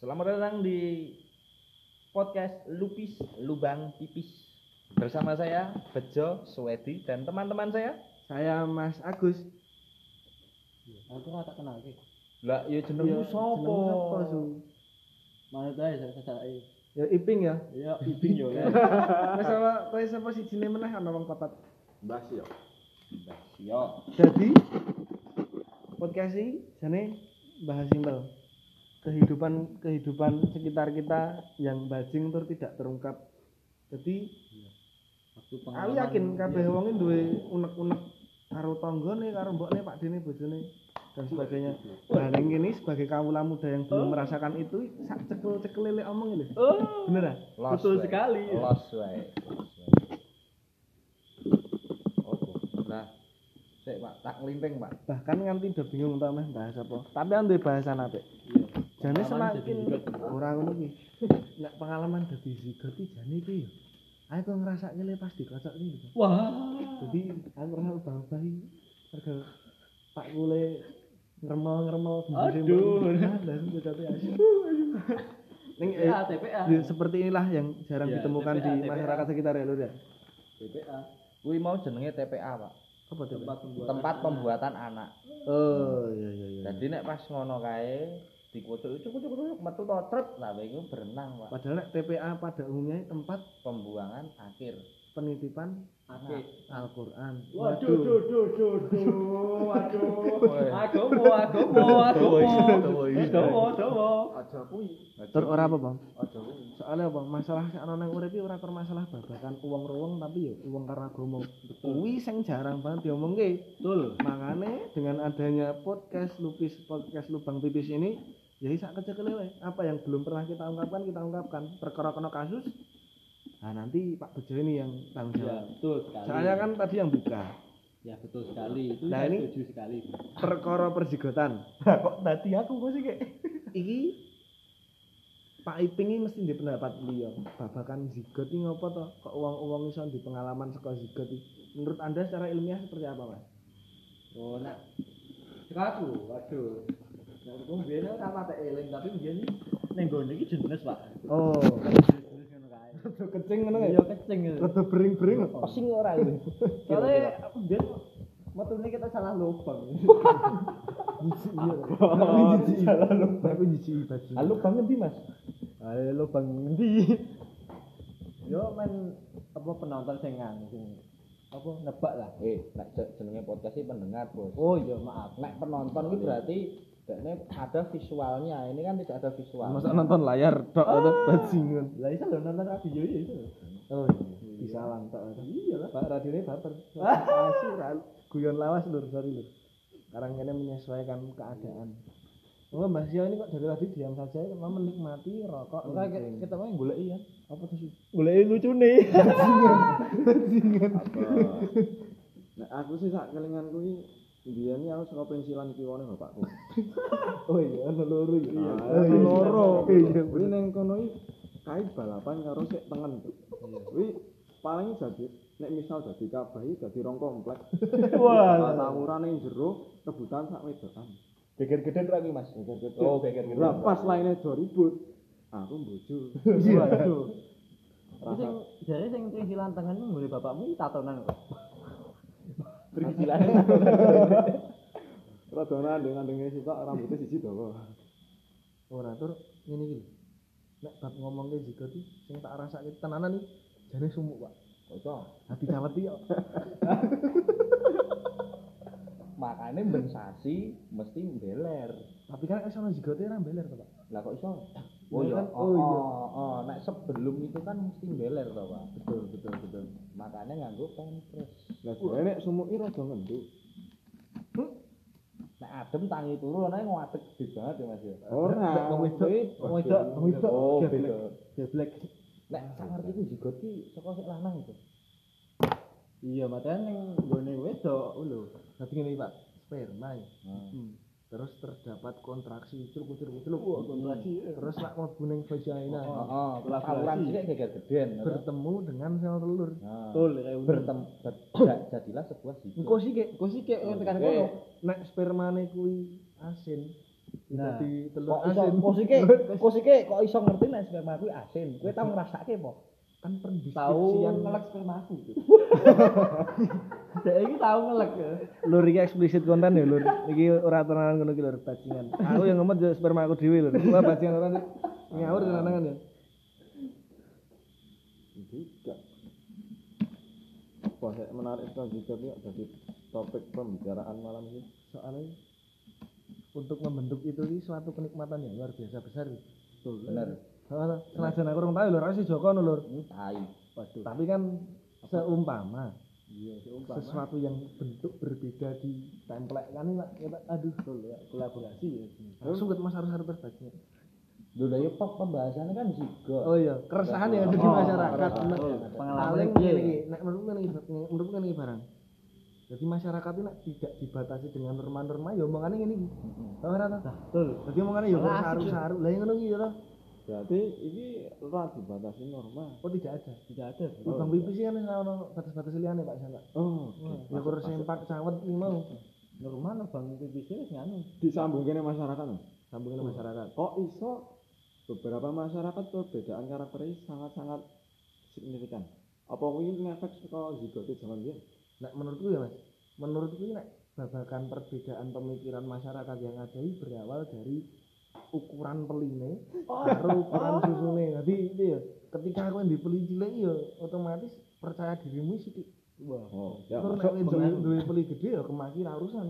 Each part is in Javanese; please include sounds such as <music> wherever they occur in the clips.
Selamat datang di podcast Lupis Lubang Pipis bersama saya Bejo Swedi dan teman-teman saya. Saya Mas Agus. Aku ora tak kenal iki. Lah, ya jenengmu Iya? Mana tae saya kesake. Ya Iping ya. Ya ibing yo ya. <laughs> Wis sama kowe sapa sijine meneh ana wong papat. Mbah yo. Yo. Jadi podcast ini jane bahas simpel. Kehidupan kehidupan sekitar kita yang bajing tur tidak terungkap. Jadi Waktu aku yakin kabeh wong iki duwe unek-unek karo tanggane, karo mbokne, Pak Dene, bojone dan sebagainya. Nah, yang ini sebagai kawula muda yang belum merasakan itu sak cekel-cekel lele omong ini. Oh, Bener ah? Betul wae. sekali. Los wae. Nah, sik Pak, tak ngelinting Pak. bahkan nganti udah bingung tau meh bahas apa tapi duwe bahasan apik Iya. Jane semakin jadi zigot. ora ngono ki nek pengalaman dadi zigot iki jane iki yo ayo kok ngrasake le pas dikocok iki. Wah. jadi aku ora bang-bang mergo pak kule ngremel-ngremel Aduh. dan kocoknya asyik Ning, eh, TPA, TPA. ya, seperti inilah yang jarang Iya, ditemukan TPA, di TPA. masyarakat sekitar ya lur ya TPA. Kuwi mau jenenge TPA, Pak. apa tuh Tempat pembuatan. Tempat pembuatan anak. oh iya iya iya Jadi nek pas ngono kae dikucuk cucuk cucuk cucuk metu to trep lah iku berenang, Pak. padahal nek TPA pada umumnya tempat Pembuangan akhir. penitipan Oke. Al-Quran Waduh, duh, duh, duh, duh, waduh. Woi. Agomo, agomo, agomo. Agomo, agomo. Aja kuwi. Tur ora apa bang? Aja kuwi. Soalnya apa? Masalah sing ana nang urip iki ora permasalah babakan uang-uang tapi ya uang karena agama. Kuwi sing jarang banget diomongke. Betul. Makanya dengan adanya podcast Lupis podcast Lubang Pipis ini ya sak kecil wae. Apa yang belum pernah kita ungkapkan kita ungkapkan. Perkara kena kasus Nah nanti Pak Bejo ini yang tanggung Ya, jawab. betul sekali. Soalnya kan tadi yang buka Ya, betul sekali. Itu Nah, ini- setuju sekali. perkara perjigotan. <laughs> Kok dadi aku kok sih kayak. Iki Pak Iping ini mesti di pendapat beliau babakan zigot ini ngopo toh kok uang-uang iso di pengalaman sekolah zigot ini menurut anda secara ilmiah seperti apa mas? Oh, nak. Aku, waduh. Nah, aku biyen ora mate eling, tapi biyen ning gone iki jenis, Pak. Oh, Jenis ngono kae. rada kecing ngono Iya, ya? kecing gitu. Rada bering-bering. Pusing ora iki. Soalnya aku biyen metune kita salah lubang. Jijik iya. Oh, Jijik. salah lubang. Aku jijik baju. Lalu bang ngendi, Mas? Ayo lubang ngendi? Yo men apa penonton sing nganu sing apa nebak lah. Eh, nek j- jenenge podcast iki pendengar, Bos. Oh iya, maaf. Nek penonton itu berarti ini ada visualnya. Ini kan tidak ada visual. Masa nonton layar tok atau bajingan. Lah iso lho nonton radio ya iso. Oh iya, bisa lantak. Iya lah. Pak radio ini baper. Asik ra. Guyon lawas lur, sorry lur. Sekarang ini menyesuaikan keadaan. Oh, Mbak Sio ini kok dari tadi diam saja, cuma menikmati rokok. Enggak ngeling. kita mau golek iya. apa tuh sih? Golek lucune. Bajingan. Nah, aku sih sak kelinganku iki biyen aku saka pensilan kiwane bapakku. <laughs> Oh iya, ana loro ya. Iya, Oh, ana loro. Iya. Kuwi ning kono iki kait balapan karo sik tengen. Kuwi paling jadi nek misal dadi kabah iki dadi rong komplek. <laughs> Wah. tawuran ning jero kebutan sak wedokan. Geger gede lagi, Mas. Oh, geger gede. Lah pas lainnya do ribut. Aku bojo. Waduh. Sing jare sing pringsilan tengen ngene bapakmu tatonan kok. Pringsilan. <laughs> Rada nandeng-nandenge sitok rambutnya siji dawa. Ora tur ngene iki. Nek bab ngomongke jika iki sing tak rasake tenanan iki jane sumuk, Pak. Kocok. Hati caweti yo. <laughs> Makanya ben sasi mesti beler. Tapi kan iso ono jigote ora beler to, Pak. Lah kok iso? Oh Iya kan? Oh, iya. oh, oh. Nek sebelum itu kan mesti beler to, Pak. Betul, betul, betul. Makanya nganggo pampres. Lah jare nek sumuki rada ngenduk. Nek adem tangi turu nek ngadeg gede banget ya, Mas ya. Ora. Wong wedok, kuwi wong wedok, wong wedok. Oh, Geblek. Geblek. Nek sak ngerti ku zigot ki saka sik lanang itu. Iya, makanya ning gone wedok lho. Tapi ngene Pak, sperma ya. Terus terdapat kontraksi curug curug curug kontraksi terus nak mlebu ning vagina Oh, oh, sik geger gedean. bertemu dengan sel telur. Betul kayak ngono. bertem ber- ja- <clears throat> jadilah sebuah zigot. Engko sih kayak Engko sih kayak tekan Eh, kono. nek spermane kuwi asin Nah, di telur Kok iso asin. kosike <laughs> kosike kok iso ngerti nek sperma kuwi asin. Kowe tau ngrasake apa? Kan tahu ngelek spermaku. <laughs> Dek iki tahu ngelek. ya. lur iki eksplisit konten ya lur iki ora tenanan ngono iki lur bajingan aku yang ngemet yo sperma aku dhewe lur wah bajingan ora ngawur tenanan ya Tidak. Wah, saya menarik sekali juga nih jadi topik pembicaraan malam ini. soalnya untuk membentuk itu ini suatu kenikmatan yang luar biasa besar Bener. Soalnya, senajan aku orang tahu lur, aku si Joko no, lur. Hmm, tai. Waduh. Tapi kan seumpama Iya, seumpama. sesuatu yang bentuk berbeda di template kan ini Pak, kita aduh lho, ya, kolaborasi ya. Langsung mas harus harus berbagi. Lho lha ya pop pembahasannya kan juga. Oh iya, keresahan yang ada di Oh, masyarakat. Pengalaman piye? iki, nek menurutku ngene iki, menurutku ngene iki barang. Jadi masyarakat itu tidak dibatasi dengan norma-norma ya omongannya ngene iki. Tahu ora ta? Betul. Jadi omongannya ya saru-saru. Lah ngono iki ya? Berarti ini ora dibatasi norma. Oh tidak ada. Tidak ada. Oh, Bang Pipis kan ora ono batas-batas liyane Pak Sana. Oh, Ya kurang sempak cawet iki mau. Normal bang PBC wis nganu. disambungin masyarakat loh. Sambungin masyarakat. Kok iso beberapa masyarakat perbedaan karakternya sangat-sangat signifikan. Apa kuwi ngefek saka zigote zaman biyen? Nek menurutku ya Mas, menurutku ini nek babakan perbedaan pemikiran masyarakat yang ada ini berawal dari ukuran peline karo ukuran susune. Jadi itu ya, ketika aku yang dipeli cilik ya otomatis percaya dirimu sithik. Wah. Oh, ya. Terus nek duwe duwe peli gede ya kemaki ra urusan.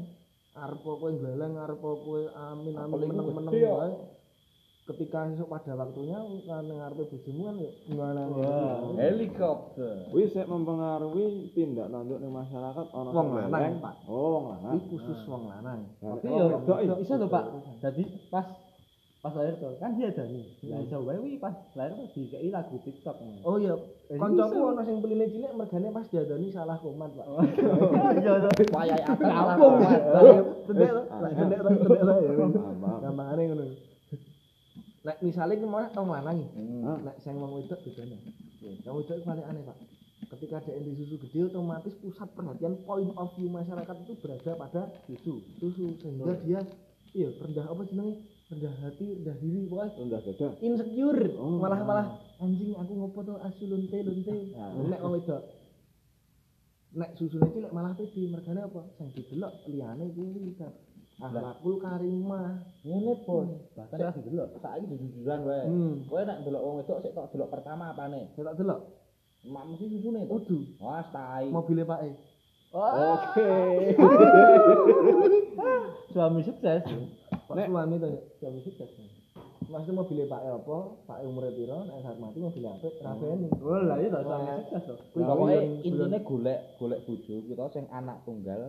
Arep kowe goleng, arep kowe amin amin meneng-meneng gede ya. wae. Ketika esuk pada waktunya kan ngarepe bojomu kan ya gimana Wah. Helikopter. Kuwi sik mempengaruhi tindak tanduk ning masyarakat ana Wong lanang. Pak. Oh, wong lanang. Iki khusus wong lanang. Tapi Wong yo iso lho Pak. Jadi pas pas lahir tuh kan dia ada nih. Lah iso wae wi pas lahir tuh dikei lagu TikTok. Oh iya, Eh, kancaku ana sing peline cilik mergane pas diadani salah komat, Pak. Iya <laughs> to. Wayahe atas malah Kampung. kuat. Tendek to, lah tendek tendek ya. Paham. Gampangane ngono. Nek misale ki malah wong lanang iki. Hmm. Nek sing wong wedok bedane. Wong wedok itu paling aneh, Pak. Ketika ada di susu gede otomatis pusat perhatian point of view masyarakat itu berada pada susu. Susu sehingga dia iya rendah apa jenenge? Rendah hati, rendah diri, pokoknya Rendah dada. insecure Oh. malah malah anjing aku ngopo to asu lonte lonte nek wong wedok nek susune cilik malah pede mergane apa sing didelok liyane kuwi kan akhlakul karimah Ngene bos. Bahkan ra didelok. Saiki jujuran wae. hmm Kowe nek ndelok wong wedok sik tok delok pertama apane? saya tak delok Mak mesti susune to. waduh Wah, tai. mobilnya Pak E Oke. <laughs> Suami sukses. Pak Nek- suami to ya Suami sukses. Maksudnya mobilnya Pak E apa? Pak E umure piro? Nek saat mati mobil apik rabeni Oh lah iya to suami sukses to. Kuwi Pokoke yang intine golek golek bojo kita sing anak tunggal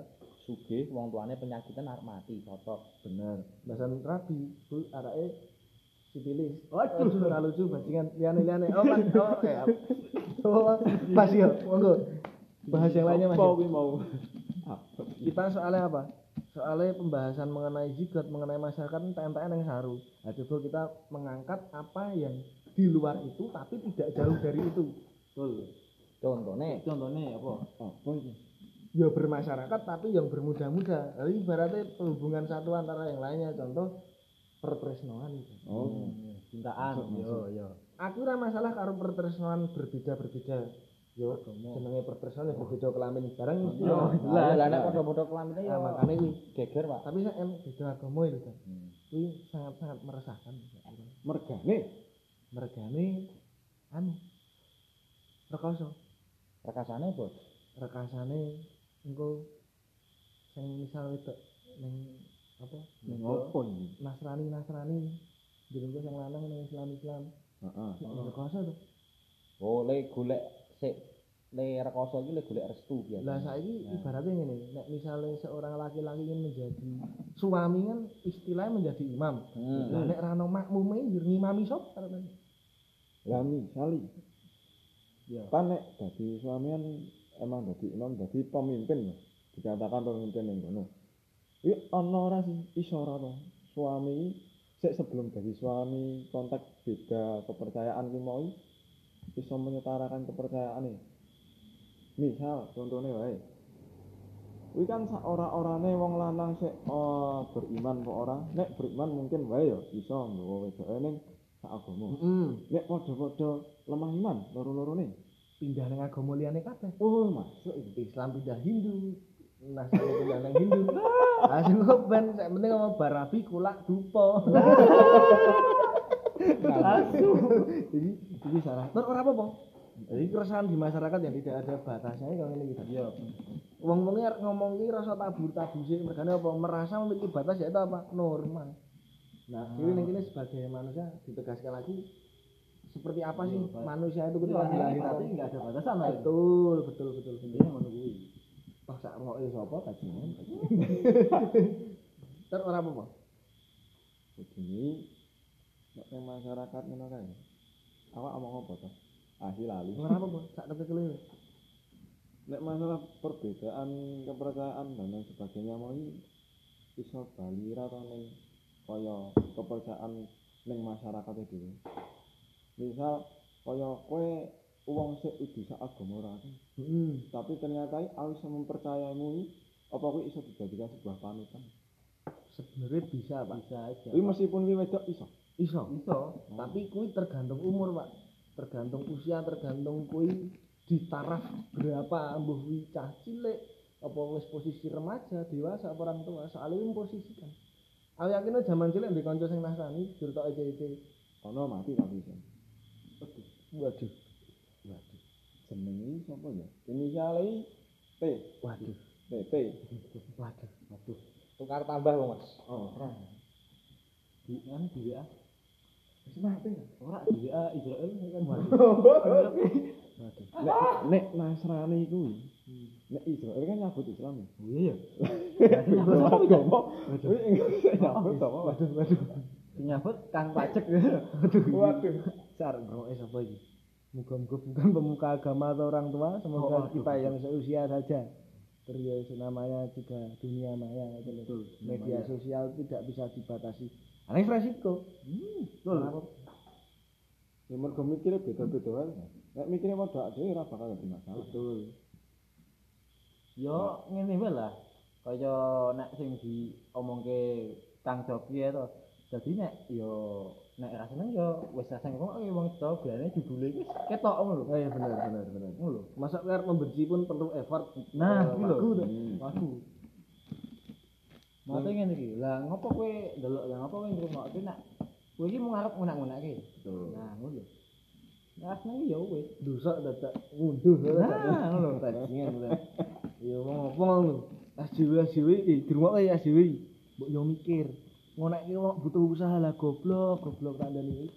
sugih wong tuane penyakitan arep mati cocok bener. Bahasan rabi ku arake sipilis Waduh. lucu ora lucu bajingan liyane-liyane oh kan oh oh pas ya monggo. Bahas yang lainnya Mas Apa mau? Apa? kita soalnya apa soalnya pembahasan mengenai zigot mengenai masyarakat TNTN yang haru nah, coba kita mengangkat apa yang di luar itu tapi tidak jauh dari itu Betul. contone Contohnya apa? Apa iki? ya bermasyarakat tapi yang bermuda-muda jadi ibaratnya hubungan satu antara yang lainnya contoh pertresnoan itu Oh. Cintaan. Yo yo. aku ora masalah karo pertresnoan berbeda-berbeda yo jenenge pertresnoan yang berbeda kelamin mesti Yo, lah nek padha-padha kelamine Nah, ya makanya kuwi geger Pak. Tapi em beda agama itu kan kuwi sangat-sangat meresahkan. Mergane. mergane anu rekoso rekasane bos rekasane engko sing misal wedok ning apa? Ning opo iki? Nasrani Nasrani gue yang lanang ning Islam Islam Heeh. nek rekoso tuh oh le golek sik le rekoso iki le golek restu biasa lah saiki ibaratnya ngene nek misalnya seorang laki-laki ingin menjadi suami kan istilahnya menjadi imam. Hmm. lah nek rano makmume yo ngimami sop Lah misali Ya. kan nek dadi suamian emang dadi imam dadi pemimpin dikatakan pemimpin yang kono. Iki ana ora sih iso ora to? Suami sik sebelum dadi suami konteks beda kepercayaan ki mau iso menyetarakan kepercayaane misal contohnya wae kuwi kan sak ora-orane wong lanang sik oh, beriman kok ora nek beriman mungkin wae ya iso nggawa wedoke ning sak agama Heeh. nek padha-padha lemah iman loro-lorone Pindah ning agama liyane kabeh. oh masuk Islam pindah Hindu. Nasrani pindah nang Hindu. Kok ben sak penting ngomong barabi kulak dupo. <laughs> Asu. Jadi iki salah. Tur ora apa-apa. Jadi keresahan di masyarakat yang tidak ada batasnya kalau ini gitu. Iya. Wong-wonge arep ngomong iki rasa tabur-tabur sih, mergane apa merasa memiliki batas yaitu apa? Normal. Nah, ini ning kene sebagai manusia ditegaskan lagi seperti apa sih manusia itu ketika dilahirkan? tapi enggak ada batasan itu Betul, betul, betul. intinya kuwi Wah, sak roke sapa bajingan. <laughs> Ter ora apa-apa. begini nek masyarakat ngono kae. Awak omong apa to? Asli lali. Ora apa-apa, sak kecil nek masalah perbedaan kepercayaan dan lain sebagainya mau iki iso bali ra to ning kaya kepercayaan ning masyarakat itu dhewe. Misal kaya kowe wong sik udah sak agama ora kan Heeh. tapi ternyata aku bisa mempercayaimu iki, apa kuwi iso dijadikan sebuah panutan? Sebenarnya bisa, Pak. bisa aja. Kuwi meskipun kuwi wedok iso Iso. iso Tapi kuwi tergantung umur, Pak. Tergantung usia, tergantung kuwi di taraf berapa ambuh kuwi cah cilik apa wis posisi remaja, dewasa apa orang tua, soalnya wis posisikan. Aku yakin zaman cilik di kanca sing nasrani jurtok ece-ece. ono mati tapi iso Waduh. waduh jenenge sapa ya inisiale T Waduh. TT Waduh. Waduh. Tukar tambah Mas. oh di kan di WA wis mati kan ora di WA Israel kan Waduh. <laughs> nek nek Nasrani kuwi nek Israel kan nyabut Islam ya oh iya ya Nyabut. Kuwi nyabut apa? Waduh, waduh. nyabut kang pajak Waduh. Sar, ngroke sapa iki? Muga-muga bukan pemuka agama atau orang tua, semoga Oh, kita yang seusia saja. Terus namanya juga dunia maya gitu Media sosial tidak bisa dibatasi. Aneh resiko. Hmm, betul Ya mergo mikire beda-beda kan. Nek mikire padha dhewe ora bakal ada masalah. betul yo ngene wae lah kaya nek sing diomongke Kang Joki ya to dadi nek yo nek ra seneng yo wis ra seneng kok wong to biasane judule iki ketok ngono lho Oh iya benar benar benar. ngono lho Masa biar membenci pun perlu effort. Nah, Eh, lho. tuh. Hmm. Wagu. Mate ngene iki. Lah ngopo kowe ndelok lah ngopo kowe ngrungokke nek kowe iki mau ngarep ngunak-ngunakke. Betul. Nah, ngono lho. Nah, seneng ya wis. Dosa dadak ngunduh. Nah, ngono lho. Bajingan bener. Ya wong apa ngono. SJW SJW iki di rumah kayak SJW. Mbok yo mikir. Ngonekke wong butuh usaha lah goblok, goblok kandhane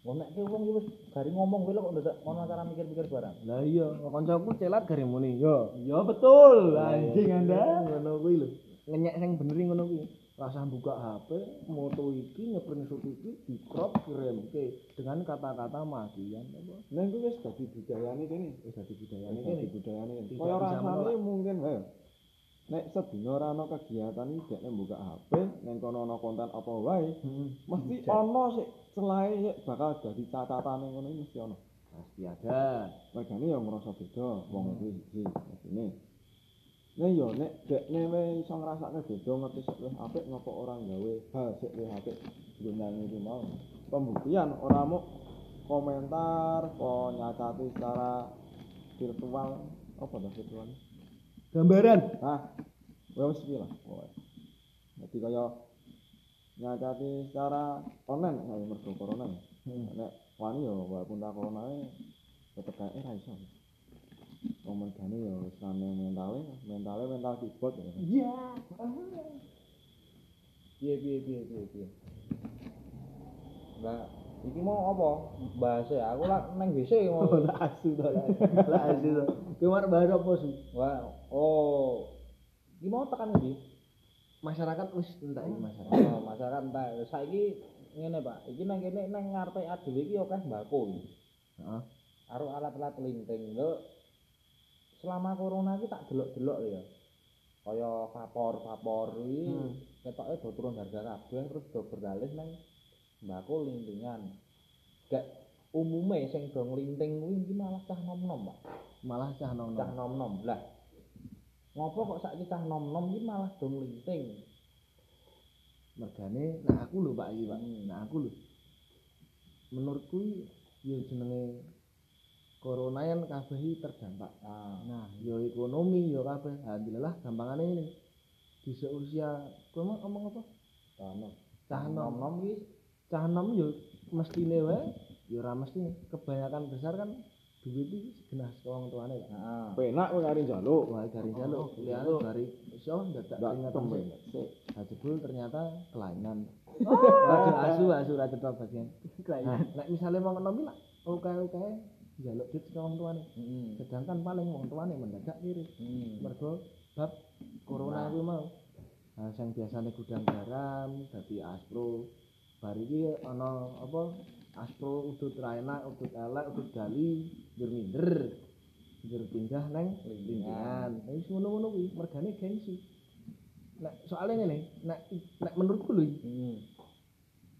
iki kok. Ngonekke wong iki wis gari ngomong kowe kok ndak ono cara mikir-mikir barang. Lah iya, kancaku celat gare muni. Yo. Ya betul, anjing Anda. Ngono kuwi lho. Ngenyek sing bener ngono kuwi. Rasa buka HP, moto iki nyeprint shoot iki di crop kirimke dengan kata-kata makian apa. Nek kuwi wis dadi budayane kene, wis dadi budayane kene, budayane Kaya rasane mungkin wae. Nek sedina ora ana kegiatan iki dekne buka HP, ning kono ana konten apa wae, mesti ana sik celahe sik bakal dadi catatane ngono iki mesti ana. Pasti ada. Regane ya ngrasa beda wong kuwi iki ini. Nek yo nek dekne wis iso ngrasakne beda ngerti sik luwih apik ngopo ora gawe hal sik luwih apik gunane iki mau. Pembuktian ora muk komentar, apa nyacati secara virtual apa dah virtual? Gambaran. Nah, wis piye lah. Dadi kaya nyacati secara online kaya mergo corona. ya. Nek wani ya walaupun tak corona tetep kae ra iso. Wong mergane ya wis rame mentale, mentale mental keyboard ya. Iya. Piye piye piye piye piye. Iki mau apa? Bahasa ya. Aku lah nang WC mau. <laughs> Lah asu to lah. Asu to. Kemar bahas apa su? Wah, oh. Iki mau tekan ndi? Masyarakat wis entek iki masyarakat. Oh, masyarakat entah. Saiki ngene, Pak. Iki nang kene nang ngarepe adewe iki akeh mbako iki. Heeh. Karo alat-alat linting. Lho selama corona iki tak delok-delok ya. Kaya vapor-vapor iki Hmm. ketoke do turun harga kabeh terus do beralih nang mbako lintingan. Gak umume sing do nglinting kuwi iki malah cah nom-nom, Pak. Malah cah nom Cah nom-nom. Lah. Ngopo kok saiki cah nom-nom iki malah do nglinting? Mergane nah aku lho Pak iki Pak. Hmm. Nah aku lho. Menurutku ya jenenge corona kan kabeh terdampak. Ah. Nah, ya ekonomi ya kabeh. Alhamdulillah gampangane ini. Di seusia kowe ngomong apa? Nom. Cah nom. nom-nom iki Cah nom ya mestine wae ya ora mesti kebanyakan besar kan duit iki segenah ke wong tuane Pak. heeh. Penak kowe kari njaluk. Wah, dari jaluk, Oh, gitu. dari iso dadak Nggak ingat sik. Nah, jebul ternyata kelainan. Aduh, asu asu ra cetok bagian. <laughs> Nah, nek misale wong enom iki lak oke-oke njaluk duit ke wong tuane. Heeh. Sedangkan paling wong tuane mendadak kiri. Hmm. Mergo bab corona kuwi mau. Nah, sing biasane gudang garam dadi aspro. Bar iki ana apa? Aspro udut ra enak, udut elek, udut gali, njur minder. Njur pindah neng lintingan. Wis ngono-ngono kuwi mergane gengsi. Nek soalnya ngene, nek nek menurutku lho Hmm.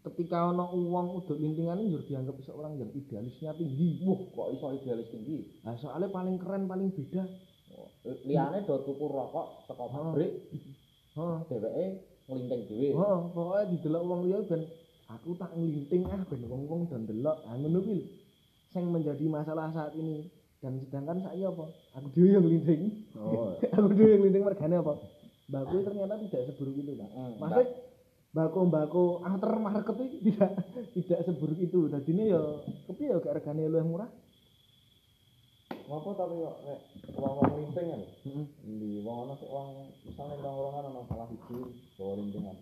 ketika ana wong udut lintingan njur dianggap seorang yang idealisnya tinggi. Wah, kok iso idealis tinggi? Nah, soalnya paling keren, paling beda. Liyane do tuku rokok teko pabrik, Heeh. dheweke nglinting dhewe. Oh, pokoknya didelok wong liya ben aku tak nglinting ah ben wong-wong do ndelok. Ah ngono kuwi. Sing menjadi masalah saat ini dan sedangkan saya apa? Aku dhewe yang nglinting. Oh. <laughs> aku dhewe yang nglinting mergane apa? Mbak kuwi ternyata tidak seburuk itu, Pak. Hmm, Maksud mbako-mbako aftermarket itu tidak <laughs> tidak seburuk itu. Dadi ini ya kepiye ya gak regane luwih murah? Ngopo tapi kok nek wong-wong linting kan? Heeh. Di wong ana sik wong misale nongkrongan ana salah siji bawa lintingan.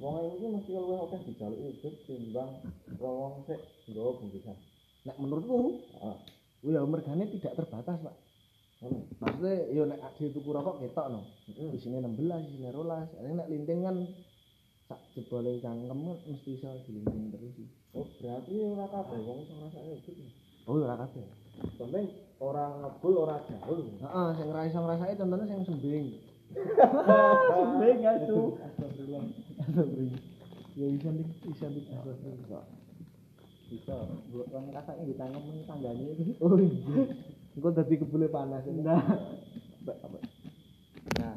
Wong iki mesti luwih akeh dijaluki hidup timbang wong sik nggawa bungkusan. Nek menurutku, Heeh. kuwi ya mergane tidak terbatas, Pak. Ngono. Maksudnya yo nek ade tuku rokok ketok no. Isine 16, isine 12. Ini nek linting kan sak jebole cangkem mesti iso dilinting terus sih. Oh, berarti ora kabeh wong iso ngrasakne hidup. Oh ora kabeh. Penting ora ngebul ora gaul. Heeh, sing ora iso ngrasake contohnya sing sembing. Sembing asu. Astagfirullah. Astagfirullah. Ya iso dik, iso dik. Astagfirullah. Bisa, mbok wong rasake ditangkem ning tanggane iki. <laughs> Oh iya. Engko dadi kebule panas. Nah. Nah,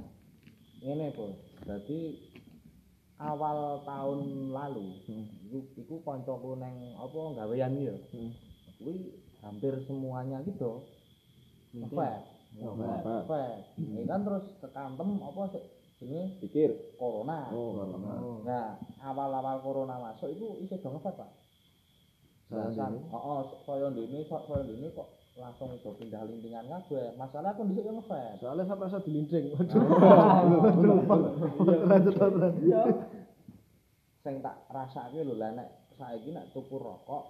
ngene, Bos. Berarti awal tahun lalu iku iku kancaku neng apa gawean ya. Kuwi hampir semuanya gitu. Ngefet. Ngefet. Ngefet. Ya kan terus kekantem apa sih jenenge Pikir. corona. Oh, corona. Nah, awal-awal corona masuk itu isih do ngefet, Pak. Heeh, kaya ndene kok kaya ndene kok langsung do pindah lintingan kabeh. Masalah aku dhisik yo ngefet. Soalnya sampai iso dilinting. Waduh. Lanjut lanjut. Iya. Sing tak rasake lho lah nek saiki nek tuku rokok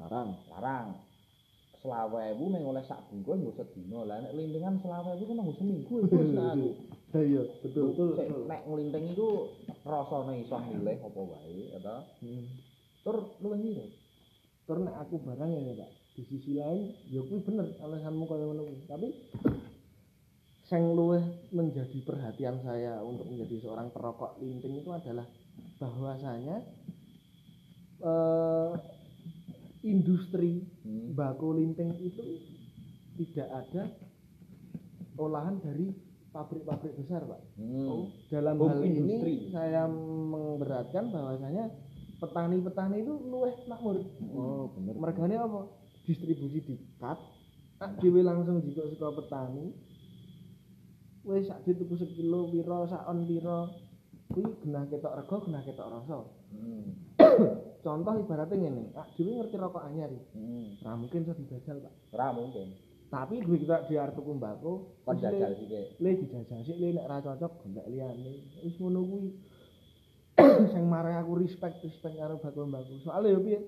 Larang. larang. Selawe ewu mung oleh sak bungkus nggo sedina. Lah nek lintingan selawe ewu kan nggo seminggu iku nak aku. Iya, betul betul. Nek nglinting iku rasane iso milih apa wae, ya ta? Hmm. Tur luwih ngirit. Tur nek aku barang ya Pak. Di sisi lain ya kuwi bener alasanmu kaya ngono kuwi. Tapi sing luwih menjadi perhatian saya untuk menjadi seorang perokok linting itu adalah bahwasanya eh, industri Hmm. bako linting itu tidak ada olahan dari pabrik-pabrik besar, Pak. Hmm. Dalam Home hal industry. ini saya memberatkan bahwasanya petani-petani itu luweh makmur. Oh, bener. Mergane apa? Distribusi di cut, tak dhewe langsung jika saka petani. Wis sak dituku sekilo pira, sak on pira. Kuwi genah ketok rega, genah ketok rasa. Hmm. Contoh ibaratnya ngene, ak dhewe ngerti rokok anyar. Hmm. Ora mungkin iso dijajal, Pak. Ora mungkin. Tapi duit kita di arep tuku mbako, Kon jajal sithik. le dijajal sik le nek ra cocok gontek liyane. Wis ngono kuwi. <coughs> Sing marai aku respect respect karo bakul mbako. Soale yo piye?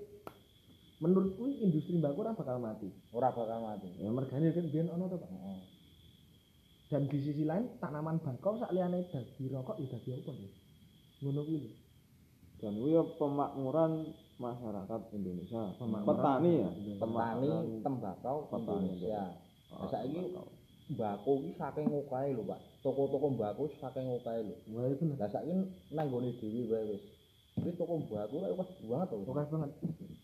Menurutku industri mbako ora bakal mati. Ora bakal mati. Ya mergane kan biyen ono to, Pak. Heeh. Dan di sisi lain tanaman bakau sak liyane dadi rokok ya dadi apa ya? Ngono kuwi. Dan itu pemakmuran masyarakat Indonesia. Pemakmuran Petani ya. Petani tembakau Petani Indonesia. Oh, Nah, saiki tembakau. mbako iki saking ngokae lho, Pak. Toko-toko mbako saking ngokae lho. Wah itu bener. Lah saiki nang gone dhewe wae wis. Wis toko mbako lek wis banget to. Oke banget.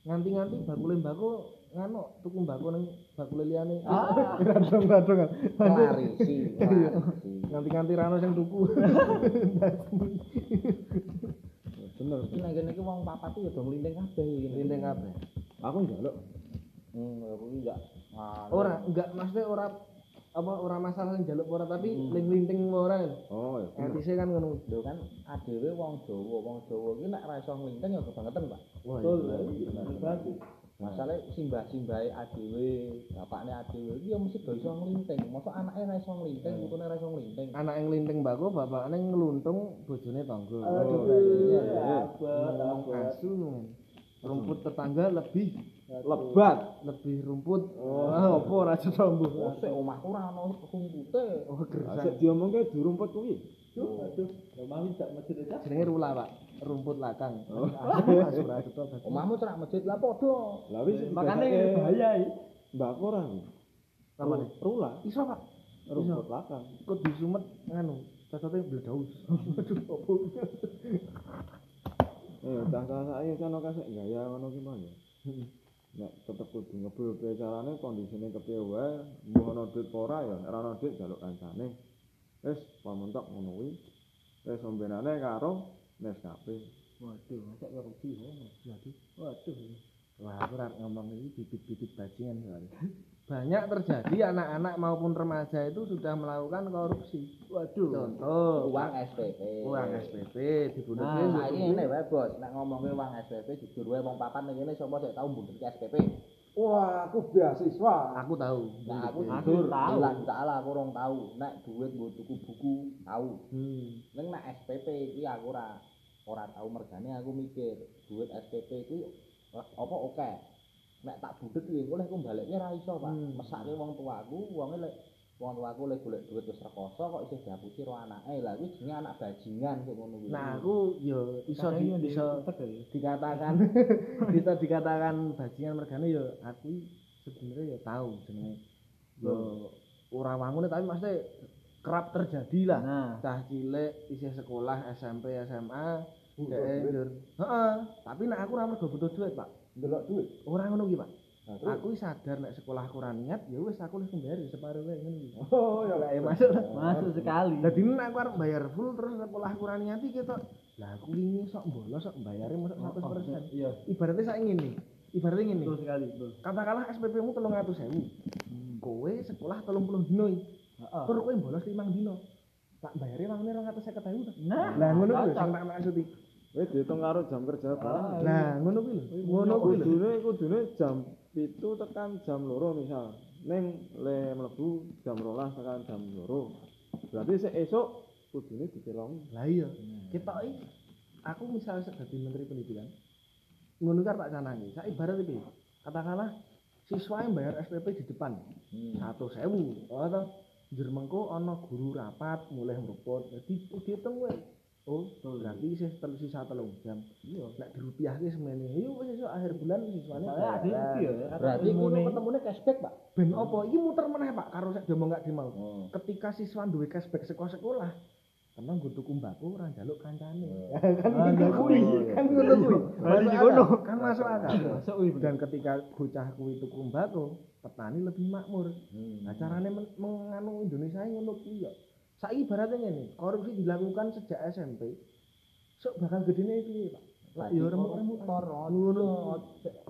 nganti-nganti bakule mbako nganu tuku mbako ning bakule liyane. Ah. <laughs> Radong-radong. Klarisi, klarisi. <laughs> Nganti-nganti rano sing tuku. <laughs> bener Iki nang kene iki wong papat ya do nglinting kabeh iki. Lindeng kabeh. aku njaluk Hmm, aku iki enggak. Ora, enggak maksudnya ora apa ora masalah njaluk ora tapi ling-linting ora. oh ya. Etise kan ngono. Lho kan adewe wong Jawa, wong Jawa iki nek ra iso nglinting ya kebangetan, Pak. Wah, Bagus. Masalahe simbah-simbahe adewe, bapakne adewe iki ya mesti do iso nglinting. Mosok anake ra iso nglinting, putune ra iso nglinting. anak yang linting mbako bapaknya ngeluntung bojone tangga. Aduh, iya. asu rumput tetangga lebih lebat lebih rumput. Wah, apa ora cetombo. Oh, sik omahku ora ono rumpute. Oh, gersang. asik diomongke di rumput kuwi Aduh, aduh. Mami tak masjid aja. Jenenge rula, Pak. Rumput lakang. Oh. Asu ora cetok. Omahmu cerak masjid lah padha. lah wis Makane digasake bahaya iki. mbak ora nih? rula Iso, Pak. rumput lakang Kok disumet nganu, cacate bledaus. <laughs> Aduh, opo. eh cah cah saya kan ono kasek gaya ngono ki mah ya nek tetep kudu ngebil carane kondisine kepiye wae mbuh ono duit ora ya ora ono duit jaluk kancane wis pamuntok ngono kuwi wis ombenane karo Nescafe Waduh, masa korupsi ngono. Waduh. Waduh. Wah, aku ora ngomong ini bibit-bibit bajingan soalnya. Banyak terjadi anak-anak maupun remaja itu sudah melakukan korupsi. Waduh. Contoh, Uang SPP. uang SPP dibunuh Nah, saiki ngene wae, Bos. Nek ngomongke uang SPP jujur wae wong papat ning kene sapa sik tau mbundut SPP. Wah, aku beasiswa. Aku tahu. Nah, aku jujur tahu. bilang salah aku rong tahu. Nek duit mbok tuku buku tahu. Hmm. Ning nek SPP iki aku ora ora tahu mergane aku mikir duit SPP iki apa oke. Nek tak budhet kuwi lek aku balekne ra iso, Pak. Hmm. Mesake wong tuaku, wonge lek wong tuaku lek golek duit wis rekoso kok isih dihapusi ro anake. Lah kuwi jenenge anak bajingan kok ngono kuwi. Nah, aku yo iso di, iso dikatakan <laughs> bisa dikatakan bajingan mergane yo aku sebenarnya ya tahu jenenge. Yo ora wangune tapi maksudnya kerap terjadi lah. Nah, cah cilik isih sekolah SMP SMA dhek heeh tapi nek aku ora mergo butuh duit Pak. Ndelok duit. ora ngono ki Pak Nah, terus? aku sadar nek sekolah aku ora niat ya wis aku wis bayar separuh wae ngono ki Oh, ya ya masuk Masuk sekali. Dadi nek aku arep bayar full terus sekolah aku ora niati ketok. Lah aku wingi sok bolos sok bayare mosok 100%. Iya, Ibaratnya saya ngene. Ibaratnya ngene. betul sekali, betul. Katakanlah SPP-mu 300.000. Kowe sekolah 30 dino. iki. Heeh. Tur kowe bolos 5 dino. Tak bayare wangune 250.000 ta. Nah, Lah ngono kuwi lho cocok. sing tak maksud iki. wis dihitung karo jam kerja barang Ah, Lah ngono kuwi lho. Ngono kuwi lho. kudune kudune jam pitu tekan jam loro misal ning le mlebu jam rolas tekan jam loro berarti sik esuk kudune ditelongi Lah iya. Ketok iki aku misalnya sebagai menteri pendidikan ngono kan tak canangi. Sak ibarat iki. Katakanlah siswa yang bayar SPP di depan Hmm. satu sewu atau jermengko ana guru rapat mulai meruput jadi dihitung wae oh berarti sih tel sisa telung jam iya nek dirupiahke semene yo wis esuk akhir bulan siswane Soalnya ada itu ya. Berarti iki ilmune. ketemune cashback, Pak. ben opo iki muter meneh Pak karo sak diomong gak dimau Oh. ketika siswa duwe cashback sekolah sekolah karena gue tuku mbako ora njaluk kancane <laughs> kan kan gitu kuwi kuwi. kan ngono kuwi Berarti Masuk ngono. kan masuk akal Masuk kuwi. dan ketika bocah kuwi tuku mbako petani lebih makmur Hmm. Nah, carane men- menganu Indonesia ngono kuwi ya. Saiki ibaratnya ngene, korupsi dilakukan sejak SMP. Sok bakal gedene piye, Pak? Lah ya remuk-remuk koruptor, ngono.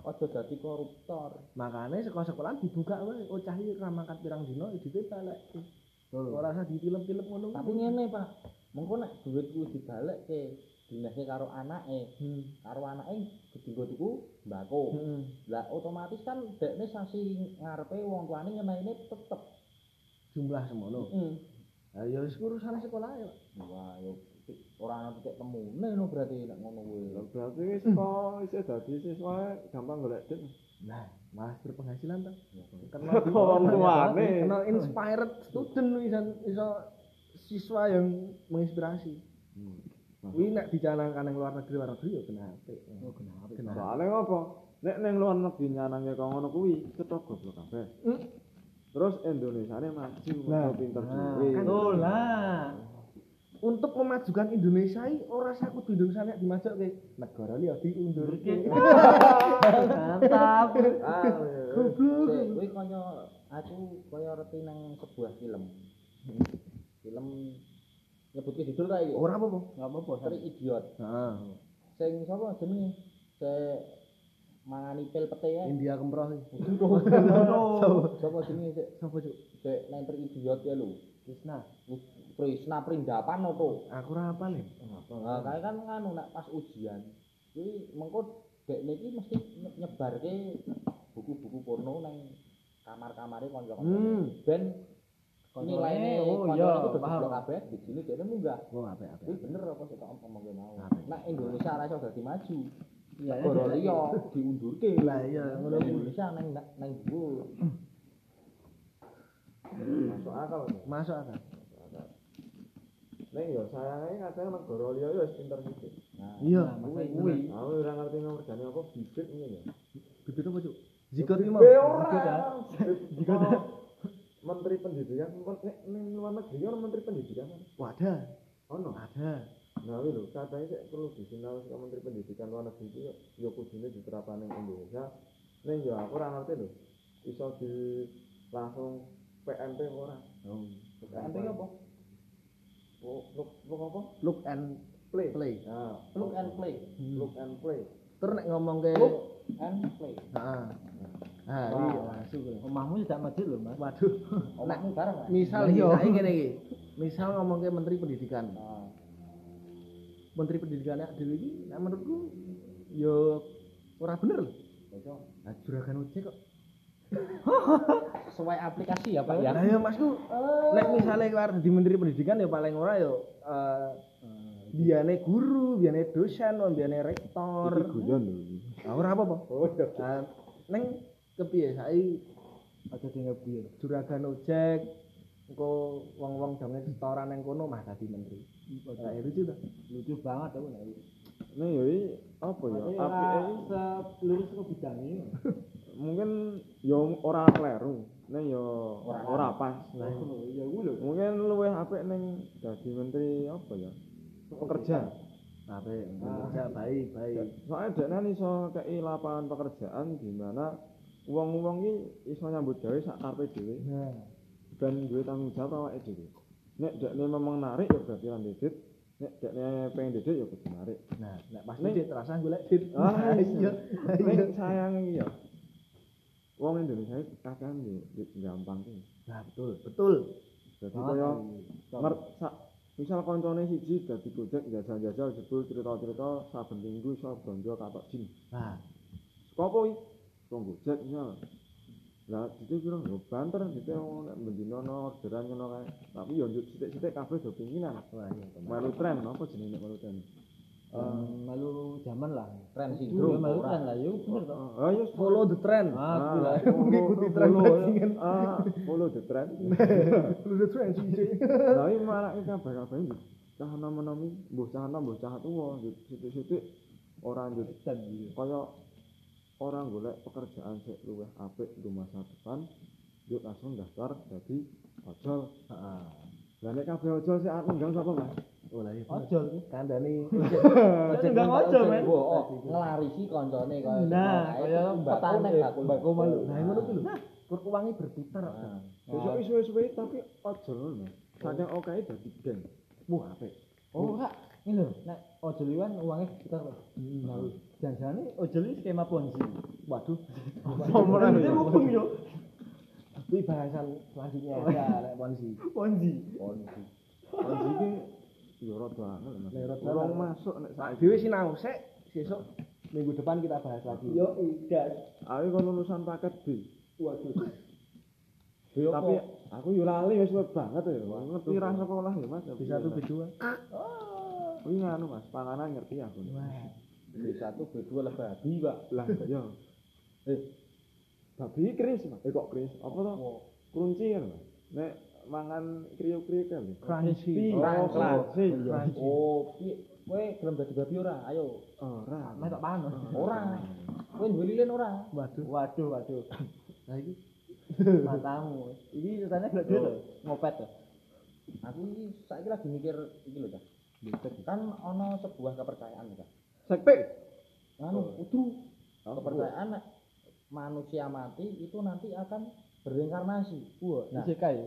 aja dadi koruptor. Makane sekolah-sekolah dibuka wae, oh cah iki ra mangkat pirang dina idite balik. Betul. Ora usah ditilep-tilep ngono. Tapi ngene, Pak. Mengko nek duit kuwi dibalekke dinasnya karo anake, Hmm. karo anake gedhe tuku mbako. Heeh. Lah otomatis kan dekne sasi ngarepe wong tuane ngenaine tetep. Jumlah semono. Heeh. Ya wis urusane sekolah ya. Wah, yo ora ana titik temune no berarti nek ngono kuwi. Lah, berarti wis kok isih dadi siswa gampang golek duit Nah, malah berpenghasilan ta. Kok wong tuane. Kenal inspired student iso iso siswa yang menginspirasi. Kuwi nek dicanangkan yang luar negeri luar negeri ya kenapa? Oh kenapa? Kenapa? soalnya ngopo nek ning luar negeri nyanangke kok ngono kuwi cetok goblok kabeh terus Indonesia maju Nah, pinter Nah, dhewe betul lah. untuk memajukan Indonesia iki ora sak kudu Indonesia nek dimajukke negara liya diundurke. <laughs> Mantap. Ah, Goblok. Kuwi kaya aku kaya reti nang sebuah film. Film nyebutke judul ta iki? Ora apa-apa. Enggak apa-apa, Idiot. Heeh. Sing sapa jenenge? Sik mangani pil pete ya. India kemproh. Sapa jenenge sik Sopo cuk? sik nang Idiot ya lho. Krisna. Krisna Prindapan opo? Aku ora apal ya. Nah, kae kan nganu nek pas ujian. Kuwi mengko dekne iki mesti nye- nyebarke buku-buku porno nang kamar-kamare kanca-kanca. Hmm. Ben nilainya oh oh, iya, itu paham. kabeh di sini dia munggah. Oh, apik-apik. Kuwi bener apa sih ngomongke mau. Nek Indonesia ora iso dadi maju. Iya, Negara liya diundurke. Lah iya ngono. Indonesia nang nang dhuwur. Masuk akal. Mas. Masuk akal. Ning yo sayangnya kadang negara liya yo wis pinter sithik. Nah, Iya, kuwi kuwi. Aku ora ngerti nomor jane apa bibit ngene ya. Bibit apa cuk? Zigot iki mau. Bibit ora. Zigot. Menteri Pendidikan nek ning luar negeri ono Menteri Pendidikan. Wadah. Ono. Ada. Nah, kuwi lho, katanya sik perlu disinau saka Menteri Pendidikan luar negeri itu yo kudune diterapkan ning Indonesia. Ning yo aku ora ngerti lho. Iso di langsung PMP ora? Oh. PMP apa? Look, look, look apa? Look and Play. play. Nah, Look and play. look and play. Terus nek ngomong ke Look and play. Heeh. Ah, Wah. iya masuk lho. Omahmu tidak masjid lho, Mas. Waduh. Omahmu bareng. Misal iki iya. saiki ngene iki. Misal ngomong ke Menteri Pendidikan. Nah, Menteri Pendidikan dhewe iki nek menurutku yo ora bener lho. Bocor. Nah, juragan ojek kok. <laughs> sesuai aplikasi ya Pak ya. Lah ya Masku, nek misale kowe arep di Menteri Pendidikan ya paling ora yo eh biane guru, biane dosen, biane rektor. Iki guyon lho ora apa-apa. Oh, iya. Nah, neng kepiye saiki Aja tinggal biar. juragan ojek engko wong-wong jange setoran nang kono mah dadi menteri. Nah, lucu ta? Lucu banget aku nek. Nih yo iki apa ya? Tapi Apike ora iki selurus ke bidang ini. mungkin yo ora kleru. Ning yo Ora pas. Nah, iya gue lho. Mungkin luwih apik ning dadi menteri apa ya? Pekerja. Apik, ya baik, baik. Soalnya dekne iso kei lapangan pekerjaan di mana wong-wong iki iso nyambut gawe sak karepe dhewe Nah, dan duwe tanggung jawab awake dhewe. Nek dekne memang narik ya berarti lan didit. Nek dekne pengen didit ya kudu narik. nah, nek pas Ning- dit terasa golek dit. Ah, <laughs> iya. Ning sayang iki ya. Wong Indonesia kadang yo gampang ki. Nah, betul, betul. Jadi kaya iya. mer sak misal koncone siji dadi gojek jajal-jajal jebul cerita-cerita saben minggu iso belanja katok jin. Nah, iki? Wong gojek misal. Lah dite kira yo banter dite wong nek bendina no orderan ngono kae. Tapi yo njut sithik-sithik kabeh do pinginan. Melu tren apa jenenge nek melu tren? Eh, malu zaman lah. Tren Iya, sindrom. malu kan lah, yo bener toh. Ah yo Follow the trend. Ah, mengikuti <laughs> tren bajingan. Ah, follow the trend. <laughs> Follow the trend sih. Lah iki marake kabeh-kabeh njut. Cah nom-nom iki mbuh cah nom mbuh cah tuwa sithik-sithik ora njut Dan gitu. kaya orang golek pekerjaan sik luwih apik di masa depan yuk langsung daftar jadi ojol Heeh. lah nek kabeh ojol sik arep nunggang sapa mas Oh lah iya. Ojol ku. Kandani <laughs> Ojek nggak ojol, men. Oh, ngelarisi koncone kaya Nah, kaya petani petani, bakul bakul malu. Nah, ngono kuwi lho. Kur uange berputar. Besok suwe-suwe tapi ojol ngono saking okehe dadi geng wah apik Oh, enggak. Ini nek ojol iwan uangnya sekitar malu. Jangan-jangan ini ojol ini skema ponzi. Waduh. Someran Ini ya. mumpung yo. Kuwi bahasan selanjutnya aja lek ponzi. Ponzi. ponzi ponzi iki yo rada angel mas Nek angel. masuk nek saiki dhewe sinau sik sesuk minggu depan kita bahas lagi. Yo, gas. aku kok lulusan paket B Waduh. tapi aku yo lali wis suwe banget ya ngerti ra sekolah ya mas bisa tuh berdua. Kuwi nganu mas panganan ngerti aku Wah. B1 B2 lah babi, Pak. lah ya eh babi kris mas eh kok kris apa to kunci kan mas nek mangan kriuk-kriuk kan Crunchy. oh Crunchy. crunchy Oh, piye? Kowe gelem dadi babi ora? Ayo. ora Mek tak panas. Ora. Kowe duwe lilin ora? Waduh. Waduh, waduh. Nah iki <laughs> Matamu. Ini ceritanya gak loh. Ngopet tuh. Aku iki saiki lagi mikir iki lho, Cak. Kan ana sebuah kepercayaan, Cak. Sekte. Anu, kudu Oh, kepercayaan nek manusia mati itu nanti akan bereinkarnasi. Wah, Nah. isekai.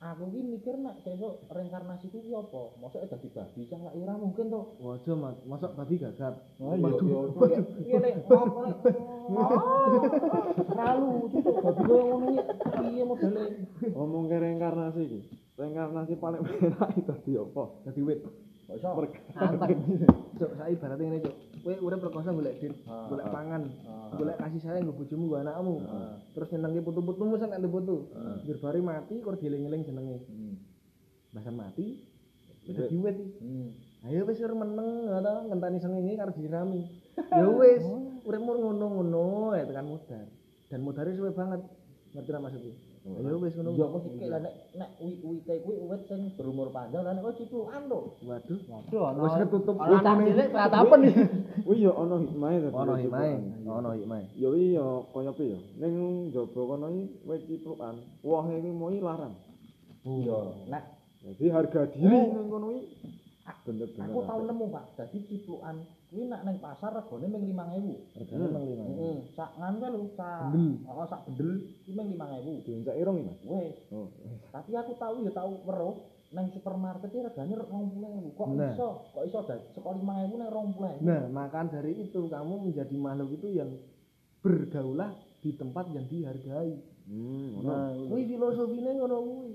Aku ki mikir nek sesuk reinkarnasi ku ki apa? Mosok dadi babi cah lak ora mungkin to. Waduh, Mas. Mosok babi gagap. Waduh, ngene apa nek terlalu tutuk babi koyo ngono iki piye modele? Ngomong ke reinkarnasi iki. Reinkarnasi paling enak itu dadi apa? Dadi wit. Kok iso? Santai. <laughs> Cuk, saya ibaratnya ngene, Cuk. Kowe urip rekoso golek dit, Ah, golek pangan, Ah. golek kasih sayang nggo bojomu nggo anakmu. Ah. Terus nyenengi putu-putumu sak nek putu. Biar bari mati kok dieling-eling jenenge. Hmm. Bahasa mati. Wis dadi wit iki. Hmm. Ayo wis ur meneng ngono ngenteni sengenge karo dirami. <laughs> Ya wis, uripmu ngono-ngono ya tekan mudar. Dan mudare suwe banget. Ngerti ra maksudku? Ayo wis ngono. Ya kok lah nek nek uwi-uwite kuwi uwit sing berumur panjang lah nek kok ciplukan to. Waduh. Waduh, ana Wis ketutup ana utune. cilik kelatapan <laughs> iki. Kuwi ya ana hikmahe. Ono wit hikmahe, ono hikmahe. Ya iya kaya piye ya. Ning njaba kono iki wit ciplukan. Wohe iki mau larang. Iya, nek Jadi harga diri ning kono iki bener-bener. aku tau nemu Pak, dadi ciplukan kuwi nek ning pasar regane ming 5000. Regane nang lima. Heeh, sak nganu lho, sak Bendel. Oh, sak bendel kuwi ming 5000. Diencak irung iki, Mas. Wes, Oh. tapi aku tahu ya tahu weruh nang supermarket iki regane 20.000. Kok Nah. iso? Kok iso dadi saka 5.000 nang 20.000? Nah, maka dari itu kamu menjadi makhluk itu yang bergaulah di tempat yang dihargai. Hmm, ngono. Nah, kuwi filosofine ngono kuwi.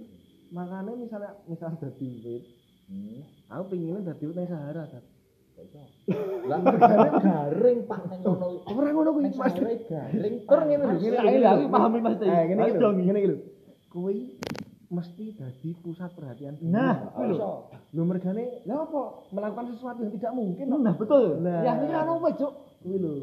Makanya misalnya misal dadi wit, Hmm. aku pengennya dadi wit nang Sahara, Tat. Kok? Lah garing Pak ngono. Ora ngono kuwi, Mas. Garing. Tur ngene lho, ngene lho. aku pahami Mas. Eh, ngene iki lho, dong. ngene iki lho. Kuwi mesti dadi pusat perhatian dunia. Nah, Kok kuwi lho. Lho mergane lha apa melakukan sesuatu yang tidak mungkin. Nah, betul. Nah. Ya ini anu wae, Cuk. Kuwi lho.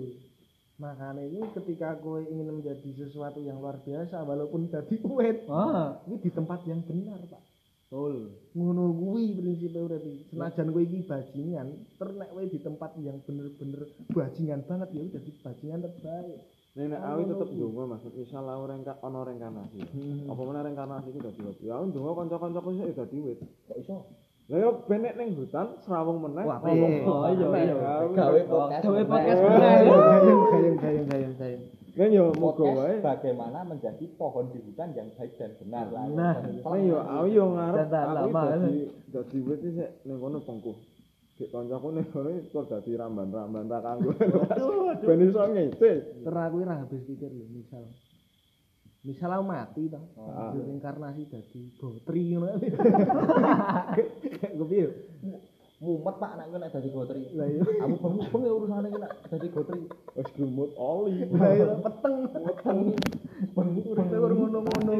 Makanya ini ketika kowe ingin menjadi sesuatu yang luar biasa walaupun dadi wit, Ah, ini di tempat yang benar, Pak. Betul. Ngono kuwi prinsipe iki. Senajan kowe iki bajingan, ter nek kowe di tempat yang bener-bener bajingan banget ya udah di bajingan terbaik. Nek nek aku tetep ndonga Mas, misal aku rengka ana reinkarnasi. Hmm. Apa meneh reinkarnasi iku dadi wit. Ya ndonga kanca-kancaku sik dadi wit. Kok iso? Lah yo benek ning hutan serawung meneh. Wah, iya, iya. Gawe podcast. Gawe podcast meneh. Gayung gayung gayung gayung Nek yo Podcast wae. bagaimana menjadi pohon di hutan yang baik dan benar lah. Nah. Nek yo aku yo ngarep aku lama, dadi dadi wit sik ning kono pengkuh. Gek kancaku ning kono kok dadi ramban-ramban tak kanggo. <laughs> Ben iso ngece. Ter aku ora habis pikir lho, misal misal aku mati toh. Ah. Reinkarnasi dadi gotri ngono. <laughs> Gue piye? Mumet Pak kowe nek dadi gotri. Lah iya. Aku bengi-bengi urusane iki nek dadi gotri. Wis grumut oli. Lah iya peteng. Peteng bengi Uripe ora ngono-ngono.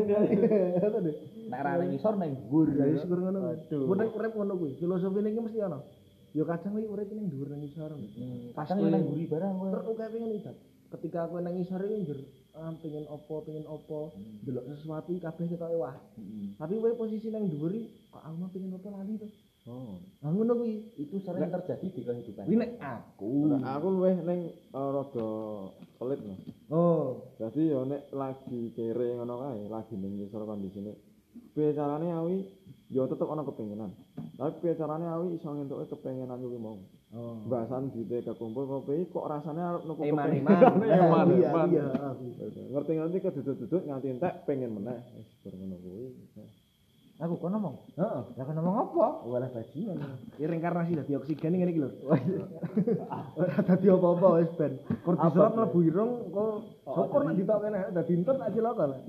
Nek ra ning isor ning dhuwur. Ya wis syukur ngono. Aduh. Mun urip ngono kuwi, filosofine iki mesti ana. Ya kadang kuwi urip ning dhuwur ning isor. Hmm, Kadang yo nang mburi barang kowe. Terus oke pengen ibat. Ketika aku nang isor iki njur ah, pengen opo, pengen opo, delok sesuatu iki kabeh ketoke wah. Hmm. Tapi kowe posisi nang dhuwur iki, kok aku mah pengen opo lali to. Oh. Ah ngono kuwi. Itu sering terjadi di kehidupan. Kuwi nek aku. Nah, aku luwih ning uh, rada pelit Mas. Oh, Jadi yo nek lagi kere ngono kae, lagi ning ngisor kondisine. Piye carane awi yo tetep ana kepengenan. Tapi piye carane awi iso ngentuke kepengenan kuwi mau. oh. Bahasan duite kekumpul kopi kok rasane arep nuku Eman-eman. Eman, <laughs> Iya, eman. iya. Ngerti-ngerti kedudut-dudut nganti entek pengen meneh. Wis ngono kuwi. Aku kok ngomong. Heeh. Ya kan ngomong apa? Walah bajingan. Iki reinkarnasi dadi oksigen ngene iki lho. <laughs> Ora dadi apa-apa wis ben. Kur diserap mlebu irung kok syukur nek ditok kene dadi entut tak cilaka lah.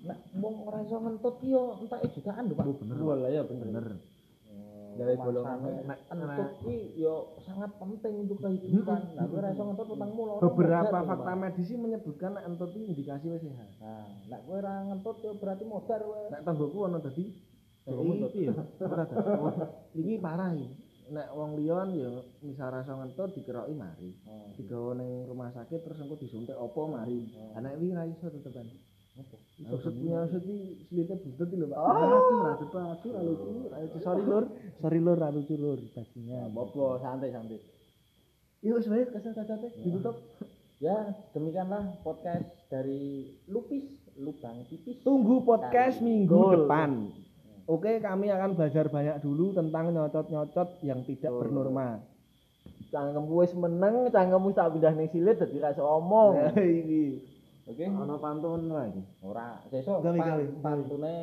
Nek wong ora iso ngentut ki yo entake jutaan lho Pak. bener. Walah ya bener. Bener. Gawe golongan. Nek entut ki yo sangat penting untuk kehidupan. Nah, kowe ora iso ngentut utangmu loro. Beberapa lho, fakta Pak. medisi menyebutkan nek entut iki indikasi wis sehat. Nah, nek kowe ora ngentut yo berarti modar kowe. Nek tanggoku ana dadi iki ya. Ora. <laughs> Oh, Iki parah iki. Nek wong liya kan ya misal rasa ngentut dikeroki mari. Digawa ning rumah sakit terus engko disuntik opo mari. Anak iki ra iso tetepan. Maksud punya maksud iki slite butet lho Pak. Aduh, ra tepa, aduh ra lucu. ra lucu. Sorry lur, sorry lur ra lucu lur bajingan. Apa santai santai. Iya wis wae kesel cacate ditutup. Ya, demikianlah podcast dari Lupis lubang pipis. Tunggu podcast minggu depan. Oke, kami akan belajar banyak dulu tentang nyocot-nyocot yang tidak bernorma. Cangkemmu wis meneng, cangkemmu tak pindah ning silit dadi ra omong. Nah, ini. Oke. Ana pantun iki. Ora, sesuk Gawe, pa- gawe. pantune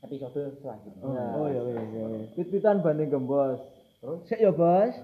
episode selanjutnya. Nah, Oh ya, ya, ya. Pit-pitan banding gembos. Terus Sik ya, Bos. <laughs>